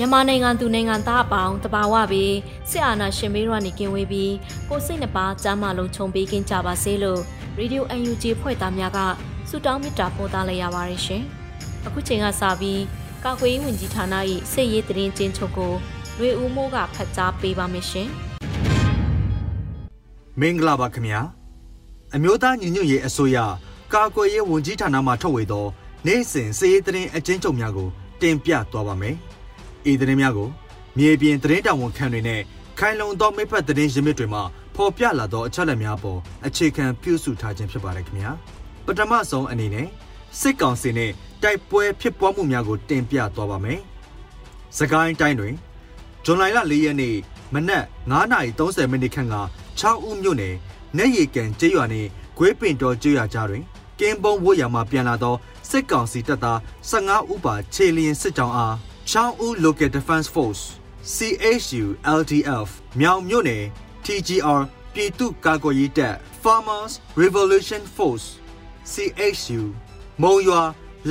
မြန်မာနိုင်ငံသူနိုင်ငံသားအပေါင်းတဘာဝပြီးစစ်အာဏာရှင်မေးရနေကင်းဝေးပြီးကိုစိတ်နှပါစမ်းမလုံးခြုံပေးကင်းကြပါစေလို့ရေဒီယို UNG ဖွဲ့သားများကဆုတောင်းမေတ္တာပို့သလိုက်ရပါတယ်ရှင်။အခုချိန်ကစပြီးကာကွယ်ရေးဝန်ကြီးဌာန၏စစ်ရေးတရင်ချင်းချုပ်ကိုရွေဦးမိုးကဖတ်ကြားပေးပါမယ်ရှင်။မင်္ဂလာပါခင်ဗျာ။အမျိုးသားညီညွတ်ရေးအစိုးရကာကွယ်ရေးဝန်ကြီးဌာနမှထုတ်ဝေသောနိုင်စဉ်စစ်ရေးတရင်အချင်းချုပ်များကိုတင်ပြသွားပါမယ်။ ဤသတင်းများကိုမြေပြင်သတင်းတာဝန်ခံတွေနဲ့ခိုင်လုံသောမိဖက်သတင်းရင်းမြစ်တွေမှဖော်ပြလာသောအချက်အလက်များပေါ်အခြေခံပြုစုထားခြင်းဖြစ်ပါတယ်ခင်ဗျာပထမဆုံးအနေနဲ့စစ်ကောင်စီနဲ့တိုက်ပွဲဖြစ်ပွားမှုများကိုတင်ပြသွားပါမယ်စကိုင်းတိုင်းတွင်ဇွန်လလ4ရက်နေ့မနက်9:30မိနစ်ခန့်က6ဦးမြို့နယ်နယ်ရီကန်ကျေးရွာနှင့်ဂွေးပင်တော်ကျေးရွာကြားတွင်ကင်းပုံဝတ်ရမှာပြန်လာသောစစ်ကောင်စီတပ်သား15ဦးပါခြေလျင်စစ်ကြောင်းအား ချောင်းဦး Local Defense Force CHU LDF မြောင်မြို့နယ် TGR ပြည်သူ့ကာကွယ်ရေးတပ် Farmers Revolution Force CHU မုံရွာ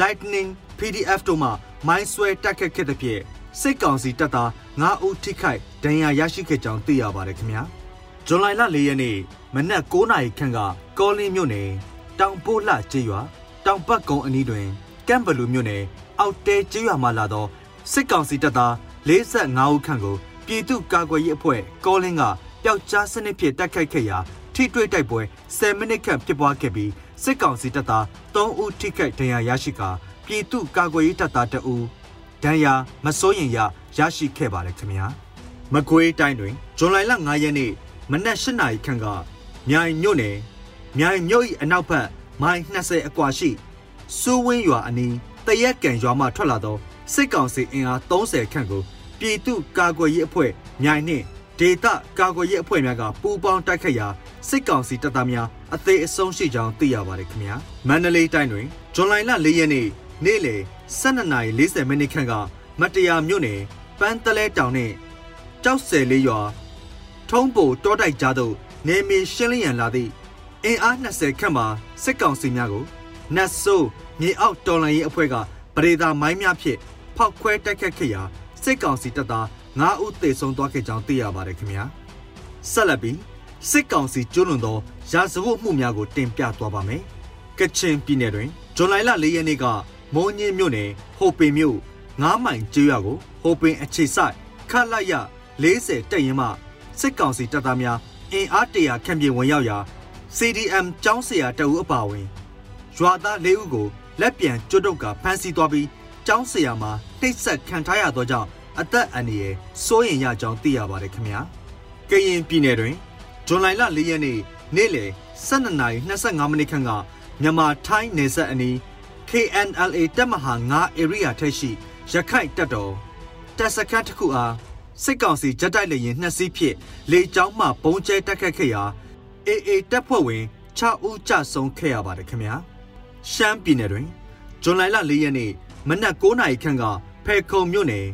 Lightning PDF တို့မှမိုင်းဆွဲတိုက်ခတ်ခဲ့တဲ့ဖြင့်စစ်ကောင်စီတပ်သား9ဦးထိခိုက်ဒဏ်ရာရရှိခဲ့ကြောင်းသိရပါတယ်ခင်ဗျာဇွန်လလ4ရက်နေ့မနက်9:00နာရီခန့်ကကောလင်းမြို့နယ်တောင်ပိုးလှကျေးရွာတောင်ပတ်ကုန်းအနီးတွင်ကမ်ဘလူမြို့နယ်အောက်တဲကျေးရွာမှလာသော စစ်ကောင်စီတပ်သား45ဦးခန့်ကိုပြည်သူ့ကာကွယ်ရေးအဖွဲ့ကောလင်းကပျောက်ကြားစနစ်ဖြင့်တိုက်ခိုက်ခဲ့ရာထိတွေ့တိုက်ပွဲ10မိနစ်ခန့်ဖြစ်ပွားခဲ့ပြီးစစ်ကောင်စီတပ်သား3ဦးထိခိုက်ဒဏ်ရာရရှိကာပြည်သူ့ကာကွယ်ရေးတပ်သား2ဦးဒဏ်ရာမစိုးရင်ရရရှိခဲ့ပါတယ်ခင်ဗျာမကွေးတိုင်းတွင်ဇွန်လ9ရက်နေ့မနက်8နာရီခန့်ကမြိုင်မြို့နယ်မြိုင်မြို့၏အနောက်ဘက်မိုင်20အကွာရှိစူးဝင်းရွာအနီးတရက်ကန်ရွာမှထွက်လာသော စစ်ကောင်စီအင်အား30ခန့်ကိုပြည်သူ့ကာကွယ်ရေးအဖွဲ့မြိုင်နှင့်ဒေသကာကွယ်ရေးအဖွဲ့များကပူးပေါင်းတိုက်ခတ်ရာစစ်ကောင်စီတပ်သားများအသေးအဆုံးရှိကြောင်းသိရပါတယ်ခင်ဗျာမန္တလေးတိုင်းတွင်ဇွန်လ4ရက်နေ့နေ့လယ်12:40မိနစ်ခန့်ကမတရားမြို့နယ်ပန်းတလဲတောင်နှင့်ကြောက်ဆယ်လေးရွာထုံးပိုတောတိုက်ကြားသို့နေမီရှင်းလင်းရန်လာသည့်အင်အား20ခန့်မှစစ်ကောင်စီများကိုနတ်ဆိုးမြေအောက်တော်လှန်ရေးအဖွဲ့ကပရိသာမိုင်းများဖြင့် ဖောက်ခွဲတိုက်ခတ်ခဲ့ရာစစ်ကောင်စီတပ်သား9ဦးသေဆုံးသွားခဲ့ကြောင်းသိရပါတယ်ခင်ဗျာဆက်လက်ပြီးစစ်ကောင်စီကျွလွန်သောရာဇဝတ်မှုများကိုတင်ပြသွားပါမယ်ကချင်ပြည်နယ်တွင်ဇွန်လလ4ရက်နေ့ကမုံညင်းမြို့နယ်ဟိုပင်မြို့9မိုင်ကျေးရွာကိုဟိုပင်အခြေဆိုင်ခတ်လိုက်ရ40တက်ရင်မှစစ်ကောင်စီတပ်သားများအင်အားတရာခန့်ပြဝင်ရောက်ရာ CDM ကျောင်းဆရာတအူးအပါဝင်ရွာသား၄ဦးကိုလက်ပြန်ကျွတ်တုတ်ကဖမ်းဆီးသွားပြီးကျောင်းဆရာမှာ နှိပ်စက်ခံထားရသောကြောင့်အသက်အန္တရာယ်စိုးရင်ရကြောင်းသိရပါတယ်ခင်ဗျာ။ကရင်ပြည်နယ်တွင်ဇွန်လလ၄ရက်နေ့နေ့လယ်12:25မိနစ်ခန့်ကမြန်မာထိုင်းနယ်စပ်အနီး KNLA တပ်မဟာ9 area ထက်ရှိရခိုင်တပ်တော်တပ်စခန်းတစ်ခုအားစစ်ကောင်စီဂျက်တိုက်လေယာဉ်နှစ်စီးဖြင့်လေကြောင်းမှပုံကျဲတက်ခတ်ခဲ့ရာ AA တပ်ဖွဲ့ဝင်6ဦးကြဆုံးခဲ့ရပါတယ်ခင်ဗျာရှမ်းပြည်နယ်တွင်ဇွန်လလ4ရက်နေ့မနက်9နာရီခန့်က ဖဲခုံမြို့နယ်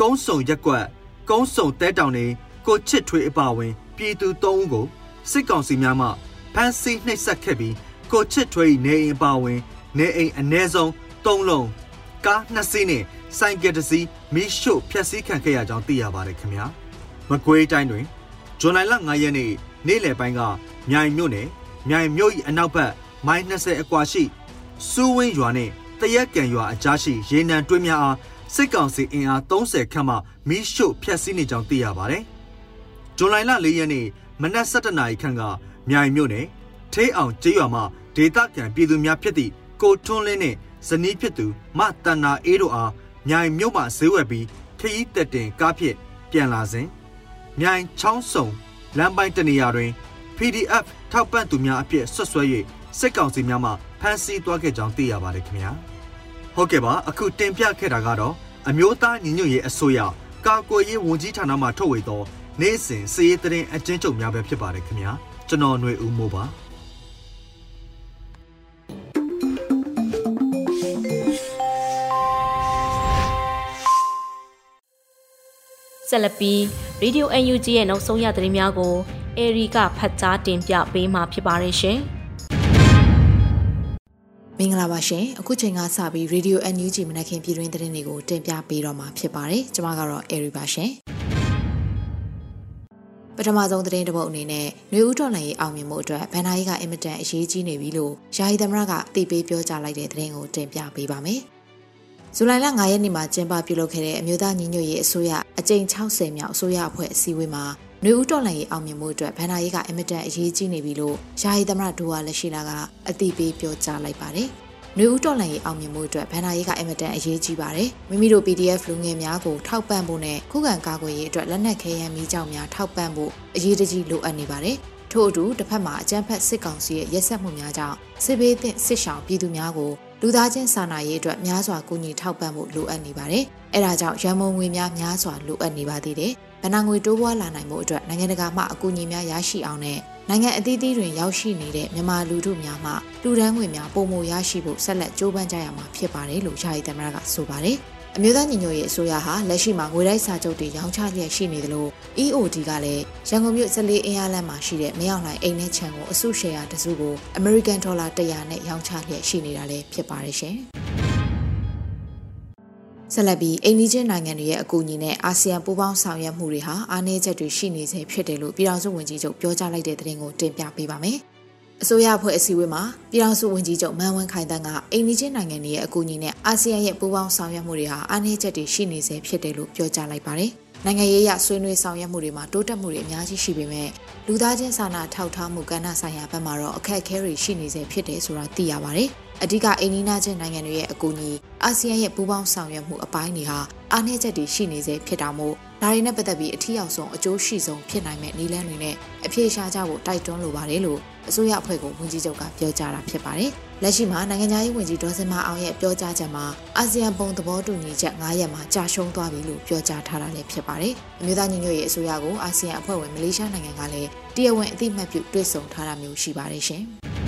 ကုန်းစုံရက်ကွက်ကုန်းစုံတဲတောင်နေကိုချစ်ထွေးအပါဝင် ပြည်သူ၃ဦးကိုစစ်ကောင်စီများမှဖမ်းဆီးနှိပ်စက်ခဲ့ပြီးကိုချစ်ထွေးနေအိမ်ပါဝင် နေအိမ်အ ਨੇ ဆုံး၃လုံးကားနှစ်စီးနဲ့ဆိုင်ကယ်တစ်စီးမိရှို့ဖျက်ဆီးခံခဲ့ရကြောင်းသိရပါတယ်ခင်ဗျာမကွေးတိုင်းတွင်ဇွန်လ9ရက်နေ့နေ့လယ်ပိုင်းကမြိုင်မြို့နယ်မြိုင်မြို့၏အနောက်ဘက်မိုင်20အကွာရှိစူးဝင်းရွာနဲ့တရက်ကံရွာအကြားရှိရေနံတွင်းများအား စစ်ကောင်စီအင်အား30ခန့်မှမီးရှို့ဖျက်ဆီးနေကြောင်းသိရပါတယ်။ဇွန်လလ4ရက်နေ့မနက်7:00နာရီခန့်ကမြိုင်မြို့နယ်ထေးအောင်ကျေးရွာမှာဒေသခံပြည်သူများဖြစ်သည့်ကိုထွန်းလင်းနဲ့ဇနီးဖြစ်သူမတန်နာအေးတို့အားမြိုင်မြို့မှာဈေးဝယ်ပြီးခရီးတက်တင်ကားဖြင့်ပြန်လာစဉ်မြိုင်ချောင်းစုံလမ်းပိုင်းတနေရာတွင် PDF ထောက်ပံ့သူများအဖြစ်ဆွတ်ဆွဲ၍စစ်ကောင်စီများမှဖမ်းဆီးသွားခဲ့ကြောင်းသိရပါတယ်ခင်ဗျာ ဟုတ်ကဲ့ပါအခုတင်ပြခဲ့တာကတော့အမျိုးသားညီညွတ်ရေးအစိုးရကာကွယ်ရေးဝန်ကြီးဌာနမှထုတ်ဝေသောနေ့စဉ်စည်ရေးသတင်းအကျဉ်းချုပ်များပဲဖြစ်ပါတယ်ခင်ဗျာကျွန်တော်ຫນွေဦးမိုးပါဆက်လက်ပြီး Radio UNG ရဲ့နောက်ဆုံးရသတင်းများကိုအေရီကဖတ်ကြားတင်ပြပေးမှာဖြစ်ပါတယ်ရှင်။ မင်္ဂလာပါရှင်အခုချိန်ကစပြီး Radio NUG မနက်ခင်းပြည်တွင်းသတင်းတွေကိုတင်ပြပေးတော့မှာဖြစ်ပါတယ်ကျွန်မကတော့ Airy ပါရှင်ပထမဆုံးသတင်းတစ်ပုဒ်အနေနဲ့နှွေဦးတော်လှန်ရေးအောင်မြင်မှုအတွက်ဗန်နာယီကအင်မတန်အရေးကြီးနေပြီလို့ယာယီသမရကတည်ပေးပြောကြားလိုက်တဲ့သတင်းကိုတင်ပြပေးပါမယ်ဇူလိုင်လ9ရက်နေ့မှာကျင်းပပြုလုပ်ခဲ့တဲ့အမျိုးသားညီညွတ်ရေးအစိုးရအကြိမ်60မြောက်အစိုးရအဖွဲ့အစည်းအဝေးမှာ နှွေဦးတော်လှန်ရေးအောင်မြင်မှုအတွက်ဗန်နာရေးကအင်မတန်အရေးကြီးနေပြီလို့ယာယီသမရဒူဝါလက်ရှိလာကအသိပေးပြောကြားလိုက်ပါတယ်။နှွေဦးတော်လှန်ရေးအောင်မြင်မှုအတွက်ဗန်နာရေးကအင်မတန်အရေးကြီးပါတယ်။မိမိတို့ PDF လူငယ်များကိုထောက်ပံ့ဖို့နဲ့ခုခံကာကွယ်ရေးအတွက်လက်နက်ခဲယမ်းမီးကြောင်များထောက်ပံ့ဖို့အရေးတကြီးလိုအပ်နေပါတယ်။ထို့အတူတစ်ဖက်မှာအကြမ်းဖက်စစ်ကောင်စီရဲ့ရက်စက်မှုများကြောင့်စစ်ဘေးသင့်စစ်ရှောင်ပြည်သူများကိုလူသားချင်းစာနာရေးအတွက်များစွာကူညီထောက်ပံ့ဖို့လိုအပ်နေပါတယ်။အဲဒါကြောင့်ရန်မုံငွေများများစွာလိုအပ်နေပါသေးတယ်။ ဗဏ္ဍာငွေတိုးပွားလာနိုင်မှုအတွက်နိုင်ငံတကာမှအကူအညီများရရှိအောင်နဲ့နိုင်ငံအသီးသီးတွင်ရောက်ရှိနေတဲ့မြန်မာလူထုများမှလူဒန်းငွေများပုံမရရှိဖို့ဆက်လက်ကြိုးပမ်းကြရမှာဖြစ်ပါတယ်လို့ယာယီသမ္မတကဆိုပါတယ်။အမျိုးသားညီညွတ်ရေးအစိုးရဟာလက်ရှိမှာငွေတိုက်စာချုပ်တွေရောင်းချလျက်ရှိနေသလို EOD ကလည်းရန်ကုန်မြို့14အင်အားလမ်းမှာရှိတဲ့မရောက်နိုင်အိမ်နဲ့ခြံကိုအစုရှယ်ယာတစုကို American Dollar 100နဲ့ရောင်းချလျက်ရှိနေတာလည်းဖြစ်ပါတယ်ရှင်။ ဆက်လက်ပြီးအိန္ဒိချင်းနိုင်ငံတွေရဲ့အကူအညီနဲ့အာဆီယံပူးပေါင်းဆောင်ရွက်မှုတွေဟာအားနည်းချက်တွေရှိနေစေဖြစ်တယ်လို့ပြည်ထောင်စုဝန်ကြီးချုပ်ပြောကြားလိုက်တဲ့သတင်းကိုတင်ပြပေးပါမယ်။အစိုးရအဖွဲ့အစည်းအဝေးမှာပြည်ထောင်စုဝန်ကြီးချုပ်မန်ဝင်းခိုင်တန်းကအိန္ဒိချင်းနိုင်ငံတွေရဲ့အကူအညီနဲ့အာဆီယံရဲ့ပူးပေါင်းဆောင်ရွက်မှုတွေဟာအားနည်းချက်တွေရှိနေစေဖြစ်တယ်လို့ပြောကြားလိုက်ပါတယ်။နိုင်ငံရေးရဆွေးနွေးဆောင်ရွက်မှုတွေမှာတိုးတက်မှုတွေအများကြီးရှိပေမဲ့လူသားချင်းစာနာထောက်ထားမှုကဏ္ဍဆိုင်ရာဘက်မှာတော့အခက်အခဲတွေရှိနေစေဖြစ်တယ်ဆိုတာသိရပါတယ်။ အဓိကအိန္ဒိနာချင်းနိုင်ငံတွေရဲ့အကူအညီအာဆီယံရဲ့ပူးပေါင်းဆောင်ရွက်မှုအပိုင်းတွေဟာအားနည်းချက်တွေရှိနေစေဖြစ်တာမို့ဒါတွေနဲ့ပတ်သက်ပြီးအထီးအောင်ဆုံးအကျိုးရှိဆုံးဖြစ်နိုင်မဲ့နည်းလမ်းတွေနဲ့အပြေရှားကြဖို့တိုက်တွန်းလိုပါတယ်လို့အစိုးရအဖွဲ့ကဝန်ကြီးချုပ်ကပြောကြားတာဖြစ်ပါတယ်။လက်ရှိမှာနိုင်ငံသားရေးဝန်ကြီးဒေါ်စင်မအောင်ရဲ့ပြောကြားချက်မှာအာဆီယံပုံသဘောတူညီချက်9ရက်မှာကြာရှုံးသွားပြီလို့ပြောကြားထားတာလည်းဖြစ်ပါတယ်။အမျိုးသားညီညွတ်ရေးအစိုးရကိုအာဆီယံအဖွဲ့ဝင်မလေးရှားနိုင်ငံကလည်းတရားဝင်အသိမှတ်ပြုတွေ့ဆုံထားတာမျိုးရှိပါတယ်ရှင်။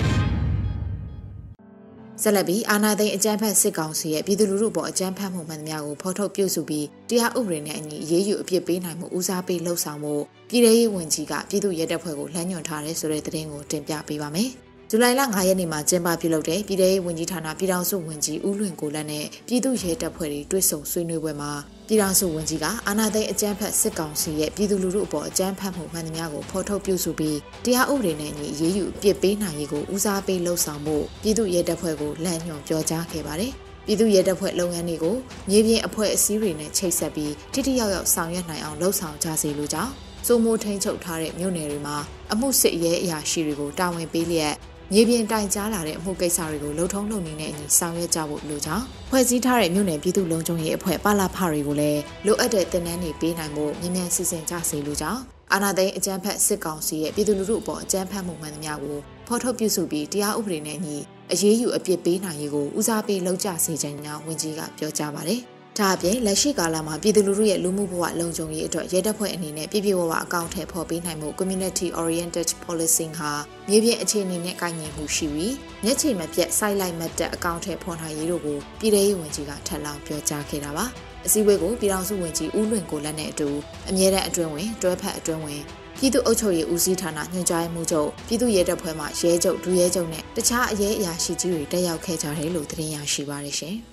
ဆက်လက်ပြီးအာဏာသိမ်းအကြမ်းဖက်စစ်ကောင်စီရဲ့ပြည်သူလူထုပေါ်အကြမ်းဖက်မှုမှန်သမျှကိုဖော်ထုတ်ပြုစုပြီးတရားဥပဒေနဲ့အညီအရေးယူအပြစ်ပေးနိုင်မှုဦးစားပေးလှုပ်ဆောင်မှုပြည်ထရေးဝန်ကြီးကပြည်သူရဲတပ်ဖွဲ့ကိုလှမ်းညွှန်ထားတဲ့ဆိုတဲ့သတင်းကိုတင်ပြပေးပါမယ်။ ဇူလိုင်လ9ရက်နေ့မှာကျင်းပပြုလုပ်တဲ့ပြည်ထောင်စုဝန်ကြီးဌာနပြည်ထောင်စုဝန်ကြီးဦးလွင်ကိုလက်နဲ့ပြည်သူ့ရဲတပ်ဖွဲ့တွေတွေ့ဆုံဆွေးနွေးပွဲမှာပြည်ထောင်စုဝန်ကြီးကအာဏာသိမ်းအကြမ်းဖက်စစ်ကောင်စီရဲ့ပြည်သူလူထုအပေါ်အကြမ်းဖက်မှုမှန်သမျှကိုဖော်ထုတ်ပြုစုပြီးတရားဥပဒေနဲ့အညီအရေးယူအပြစ်ပေးနိုင်ရေးကိုဦးစားပေးလှုံ့ဆော်မှုပြည်သူ့ရဲတပ်ဖွဲ့ကိုလမ်းညွှန်ပြောကြားခဲ့ပါတယ်။ပြည်သူ့ရဲတပ်ဖွဲ့လုပ်ငန်းတွေကိုမြေပြင်အဖွဲ့အစည်းတွေနဲ့ချိတ်ဆက်ပြီးထိထိရောက်ရောက်ဆောင်ရွက်နိုင်အောင်လှုံ့ဆော်ကြစေလိုကြောင်းစိုးမိုးထိန်ချုပ်ထားတဲ့မြို့နယ်တွေမှာအမှုစစ်ရဲအရာရှိတွေကိုတာဝန်ပေးလျက် မြေပြင်တိုင်ကြားလာတဲ့အမှုကိစ္စတွေကိုလုံထုံးလုံနေတဲ့အညီဆောင်ရွက်ကြဖို့လိုကြောင်းဖွဲ့စည်းထားတဲ့မြို့နယ်ပြည်သူ့လုံခြုံရေးအဖွဲ့ပါလာဖတွေကိုလည်းလိုအပ်တဲ့တင်နန်းတွေပေးနိုင်ဖို့မြန်မြန်စီစဉ်ကြစေလိုကြောင်းအာဏာသိမ်းအကြမ်းဖက်စစ်ကောင်စီရဲ့ပြည်သူလူထုအပေါ်အကြမ်းဖက်မှုမှန်သမျှကိုဖော်ထုတ်ပြုစုပြီးတရားဥပဒေနဲ့အညီအရေးယူအပြစ်ပေးနိုင်ရေးကိုဦးစားပေးလှုံ့ဆော်စေချင်ကြောင်းဝန်ကြီးကပြောကြားပါတယ်။ ဒါအပြင်လက်ရှိကာလမှာပြည်သူလူထုရဲ့လူမှုဘဝလုံခြုံရေးအတွက်ရဲတပ်ဖွဲ့အနေနဲ့ပြည်ပြည့်ဝဝအကောင့်ထဲပေါ်ပေးနိုင်မှု community oriented policing ဟာမြေပြင်အခြေအနေနဲ့ကိုင်ညီမှုရှိပြီးမျက်ခြေမပြတ်စိုက်လိုက်မတ်တဲ့အကောင့်ထဲပေါ်နိုင်ရေးတို့ကိုပြည်ထရေးဝန်ကြီးကထပ်လောင်းပြောကြားခဲ့တာပါအစည်းအဝေးကိုပြည်ထောင်စုဝန်ကြီးဦးလွင်ကိုလက်နဲ့အတူအမြဲတမ်းအတွင်းဝင်တွဲဖက်အတွင်းဝင်ပြည်သူ့အုပ်ချုပ်ရေးဦးစီးဌာနညွှန်ကြားမှုချုပ်ပြည်သူ့ရဲတပ်ဖွဲ့မှရဲချုပ်ဒုရဲချုပ်နဲ့တခြားအရေးအရာရှိကြီးတွေတက်ရောက်ခဲ့ကြတယ်လို့သတင်းရရှိပါရရှင်။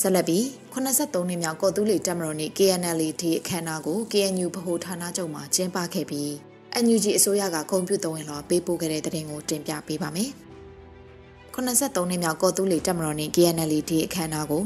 ဆက်လက်ပြီး83နှစ်မြောက်ကော်တူးလီတက်မတော်နေ့ KNL ဒီအခမ်းအနားကို KNU ဗဟိုဌာနချုပ်မှာကျင်းပခဲ့ပြီး NUG အစိုးရကဂုဏ်ပြုတော်ဝင်လောပေးပို့ခဲ့တဲ့တဲ့တင်ကိုတင်ပြပေးပါမယ်။83နှစ်မြောက်ကော်တူးလီတက်မတော်နှင့် KNL ဒီအခမ်းအနားကို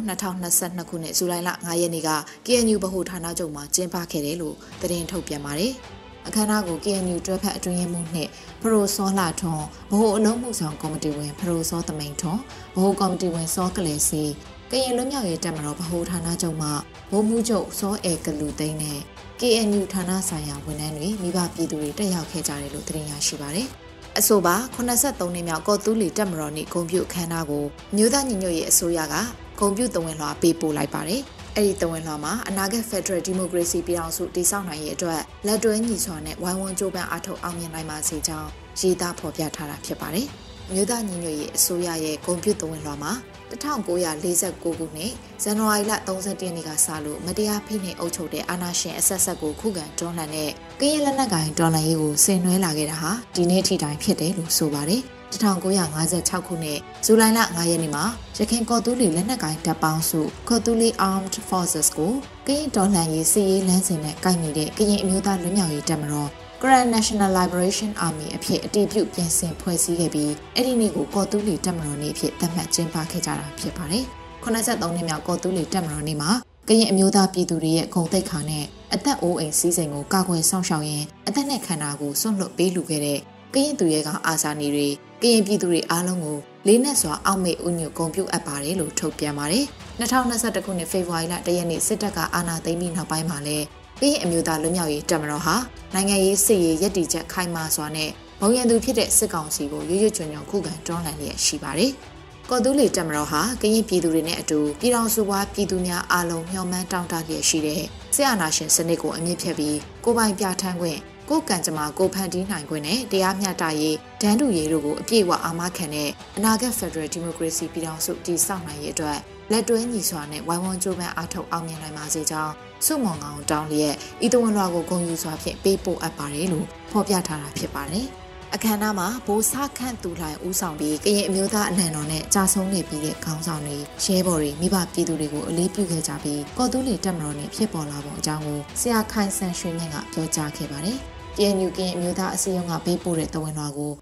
2022ခုနှစ်ဇူလိုင်လ9ရက်နေ့က KNU ဗဟိုဌာနချုပ်မှာကျင်းပခဲ့တယ်လို့သတင်းထုတ်ပြန်ပါတယ်။အခမ်းအနားကို KNU တွဲဖက်အတွင်းရေးမှူးနှင့်ဖရိုစောလာထွန်းဗဟိုအလုံးမှုဆောင်ကော်မတီဝင်ဖရိုစောသမိန်ထွန်းဗဟိုကော်မတီဝင်စောကလေးစီ ကရင်လွတ်မြောက်ရေးတက်မတော်ဗဟိုဌာနချုပ်မှဗိုလ်မှူးချုပ်စောအေကလူသိန်းနဲ့ KNU ဌာနဆိုင်ရာဝန်ထမ်းတွေမိဘပြည်သူတွေတက်ရောက်ခဲ့ကြတယ်လို့သတင်းရရှိပါတယ်။အဆိုပါ83နှစ်မြောက်ကော်တူးလီတက်မတော်နေ့ဂုံပြုအခမ်းအနားကိုမြို့သားညီညွတ်ရေးအစိုးရကဂုံပြုတဝင်လွှာပေးပို့လိုက်ပါတယ်။အဲ့ဒီတဝင်လွှာမှာအနာဂတ် Federal Democracy ပြည်အောင်စုတည်ဆောက်နိုင်ရေးအတွက်လက်တွဲညီစွာနဲ့ဝိုင်းဝန်းကြိုးပမ်းအားထုတ်အောင်မြင်နိုင်ပါစေကြောင်းရေးသားဖော်ပြထားတာဖြစ်ပါတယ်။မြို့သားညီညွတ်ရေးအစိုးရရဲ့ဂုံပြုတဝင်လွှာမှာ 1949ခုနှစ်ဇန်နဝါရီလ31ရက်နေ့ကစလို့မတရားဖိနှိပ်အုပ်ချုပ်တဲ့အာဏာရှင်အဆက်ဆက်ကိုခုခံတွန်းလှန်တဲ့ကရင်လက်နက်ကိုင်တော်လှန်ရေးကိုဆင်နွှဲလာခဲ့တာဟာဒီနေ့ထိတိုင်ဖြစ်တယ်လို့ဆိုပါတယ်1956ခုနှစ်ဇူလိုင်လ9ရက်နေ့မှာရခိုင်ကော်တူးလီလက်နက်ကိုင်တပ်ပေါင်းစုကော်တူးလီ Armed Forces ကိုကရင်တော်လှန်ရေးစီးရေးလမ်းစဉ်နဲ့ကိုင်နေတဲ့ကရင်အမျိုးသားလွတ်မြောက်ရေးတပ်မတော် Grand National Liberation Army အဖြစ်အတည်ပြုပြင်ဆင်ဖွဲ့စည်းခဲ့ပြီးအဲ့ဒီနေ့ကိုကော်တူးလီတပ်မတော်နေ့အဖြစ်သတ်မှတ်ကျင်းပခဲ့ကြတာဖြစ်ပါတယ်။83နှစ်မြောက်ကော်တူးလီတပ်မတော်နေ့မှာကရင်အမျိုးသားပြည်သူတွေရဲ့ဂုဏ်သိက္ခာနဲ့အသက်အိုးအိမ်စီးစိမ်ကိုကာကွယ်ဆောင်ရှောက်ရင်းအသက်နဲ့ခန္ဓာကိုစွန့်လွတ်ပေးလူခဲ့တဲ့ကရင်သူရဲကောင်အာဇာနည်တွေကရင်ပြည်သူတွေအားလုံးကိုလေးနက်စွာအောက်မေ့ဥညွတ်ဂုဏ်ပြုအပ်ပါတယ်လို့ထုတ်ပြန်ပါတယ်။2021ခုနှစ်ဖေဖော်ဝါရီလ၁ရက်နေ့စစ်တပ်ကအာဏာသိမ်းပြီးနောက်ပိုင်းမှာလည်း ကရင်အမျိုးသားလွတ်မြောက်ရေးတပ်မတော်ဟာနိုင်ငံရေးစစ်ရေးရည်တည်ချက်ခိုင်မာစွာနဲ့ဘုံရန်သူဖြစ်တဲ့စစ်ကောင်စီကိုရွရွချွန်ချွန်ခုခံတွန်းလှန်လျက်ရှိပါတယ်။ကော်တူးလီတက်မတော်ဟာကရင်ပြည်သူတွေနဲ့အတူပြည်တော်စုပွားပြည်သူများအားလုံးမျှော်မှန်းတောင်းတလျက်ရှိတဲ့ဆရာနာရှင်စနစ်ကိုအမြင့်ဖြတ်ပြီးကိုပိုင်ပြဋ္ဌာန်းခွင့်ကိုကံကြမ္မာကိုဖန်တီးနိုင်ခွင့်နဲ့တရားမျှတရေးဒန်းတူရေးတို့ကိုအပြည့်အဝအာမခံတဲ့အနာဂတ် Federal Democracy ပြည်ထောင်စုတည်ဆောက်နိုင်ရေးအတွက်လက်တွဲညီစွာနဲ့ဝိုင်းဝန်းကြိုးပမ်းအားထုတ်အောင်မြင်နိုင်ပါစေကြောင်း စုမွန်ကောင်တောင်းလျက်ဤတဝန်လွှာကိုဂုဏ်ယူစွာဖြင့်ပေးပို့အပ်ပါတယ်လို့ဖော်ပြထားတာဖြစ်ပါတယ်။အခမ်းအနားမှာဘိုးစခန့်သူလှိုင်ဦးဆောင်ပြီးကရင်အမျိုးသားအလံတော်နဲ့ကြာဆုံးနေပြီးတဲ့ခေါင်းဆောင်တွေရဲဘော်တွေမိဘပြည်သူတွေကိုအလေးပြုခဲ့ကြပြီးကော်တူးလီတက်မတော်နဲ့ဖြစ်ပေါ်လာပုံအကြောင်းကိုဆရာခိုင်ဆန်ရွှေမြင့်ကပြောကြားခဲ့ပါတယ်။ KNU ကရင်အမျိုးသားအစည်းအရုံးကပေးပို့တဲ့တဝန်လွှာကို